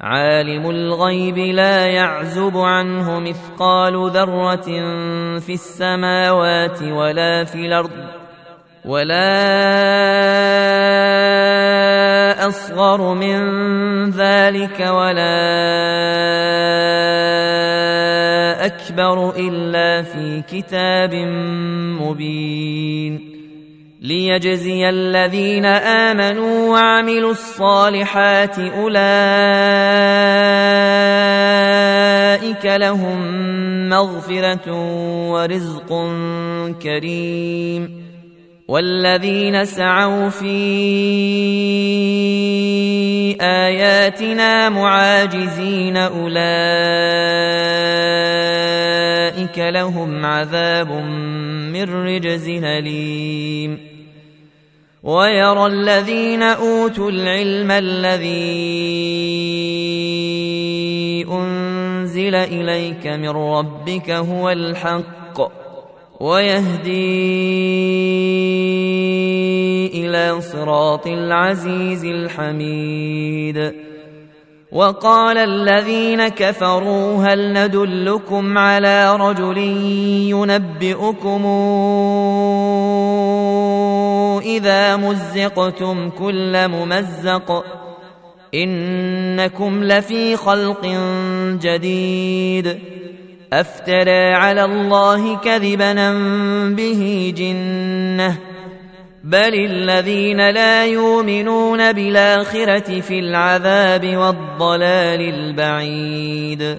عالم الغيب لا يعزب عنه مثقال ذرة في السماوات ولا في الأرض ولا أصغر من ذلك ولا أكبر إلا في كتاب مبين ليجزي الذين امنوا وعملوا الصالحات اولئك لهم مغفره ورزق كريم والذين سعوا في اياتنا معاجزين اولئك لهم عذاب من رجز اليم ويرى الذين أوتوا العلم الذي أنزل إليك من ربك هو الحق ويهدي إلى صراط العزيز الحميد. وقال الذين كفروا هل ندلكم على رجل ينبئكم إذا مزقتم كل ممزق إنكم لفي خلق جديد أفترى على الله كذبا به جنة بل الذين لا يؤمنون بالآخرة في العذاب والضلال البعيد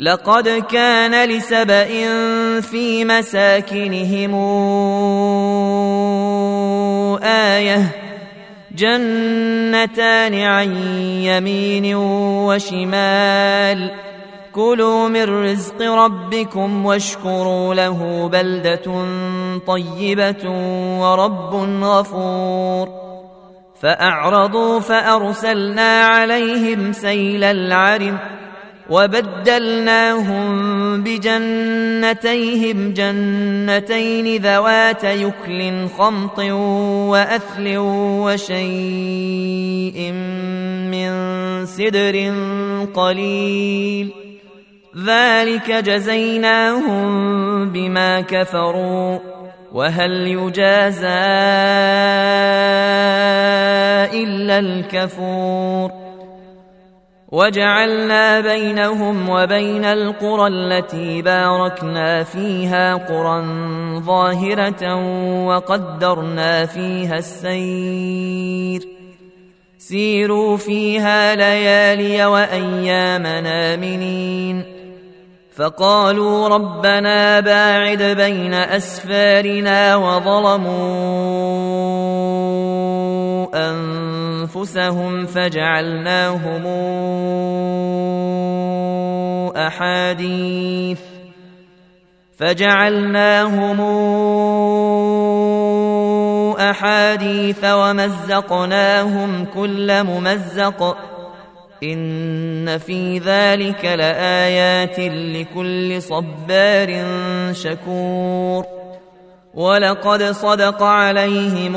لقد كان لسبأ في مساكنهم آية جنتان عن يمين وشمال. كلوا من رزق ربكم واشكروا له بلدة طيبة ورب غفور. فأعرضوا فأرسلنا عليهم سيل العرم وبدلناهم بجنتيهم جنتين ذوات يكل خمط وأثل وشيء من سدر قليل. ذلك جزيناهم بما كفروا. وهل يجازى إلا الكفور؟ وجعلنا بينهم وبين القرى التي باركنا فيها قرى ظاهرة وقدرنا فيها السير. سيروا فيها ليالي وايام نامنين فقالوا ربنا باعد بين أسفارنا وظلموا أنفسهم فجعلناهم أحاديث فجعلناهم أحاديث ومزقناهم كل ممزق إن في ذلك لآيات لكل صبار شكور ولقد صدق عليهم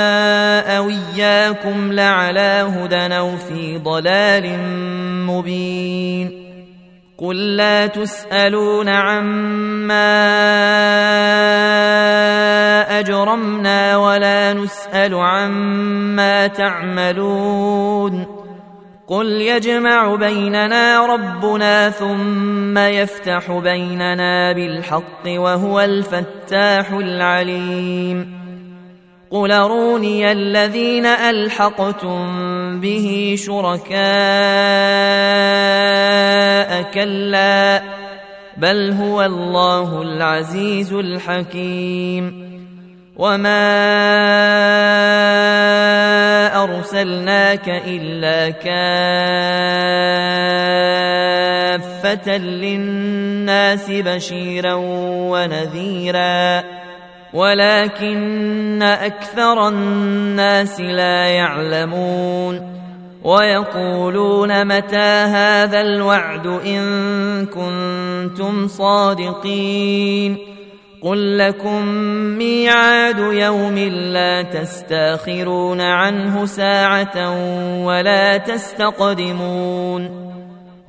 اياكم لعلى هدى أو في ضلال مبين قل لا تسألون عما أجرمنا ولا نسأل عما تعملون قل يجمع بيننا ربنا ثم يفتح بيننا بالحق وهو الفتاح العليم قل أروني الذين ألحقتم به شركاء كلا بل هو الله العزيز الحكيم وما أرسلناك إلا كافة للناس بشيرا ونذيرا ولكن أكثر الناس لا يعلمون ويقولون متى هذا الوعد إن كنتم صادقين قل لكم ميعاد يوم لا تستأخرون عنه ساعة ولا تستقدمون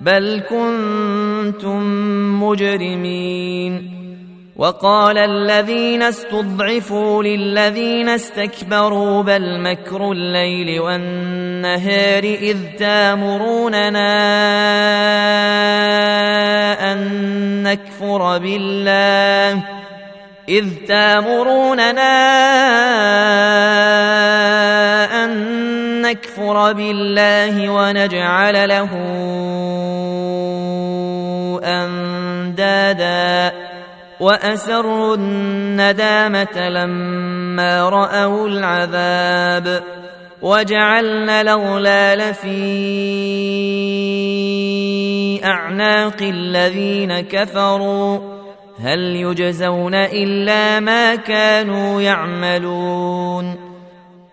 بل كنتم مجرمين. وقال الذين استضعفوا للذين استكبروا بل مكر الليل والنهار إذ تامروننا أن نكفر بالله. إذ تامروننا أن نكفر بالله ونجعل له أندادا. وأسروا الندامة لما رأوا العذاب. وجعلنا الأغلال في أعناق الذين كفروا. هل يجزون إلا ما كانوا يعملون.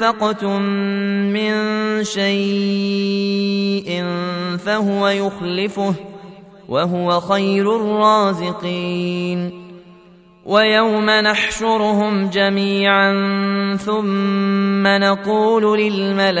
أنفقتم من شيء فهو يخلفه وهو خير الرازقين ويوم نحشرهم جميعا ثم نقول للملائكة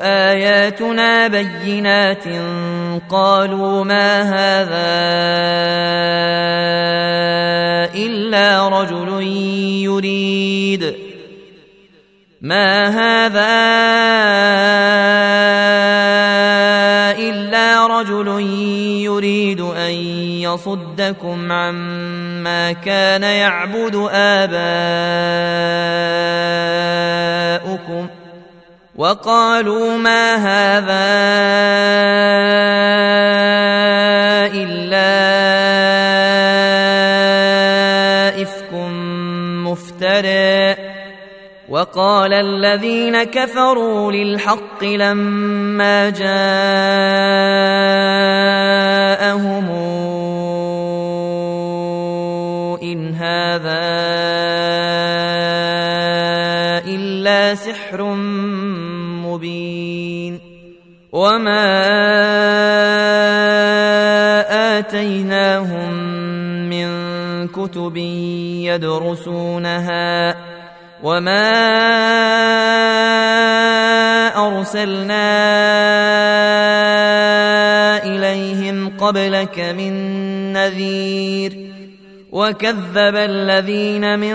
آياتنا بينات قالوا ما هذا إلا رجل يريد. ما هذا إلا ليصدكم عما كان يعبد آباؤكم. وقالوا ما هذا إلا إفك مفترى وقال الذين كفروا للحق لما جاءهم إن هذا سحر مبين وما آتيناهم من كتب يدرسونها وما أرسلنا إليهم قبلك من نذير وكذب الذين من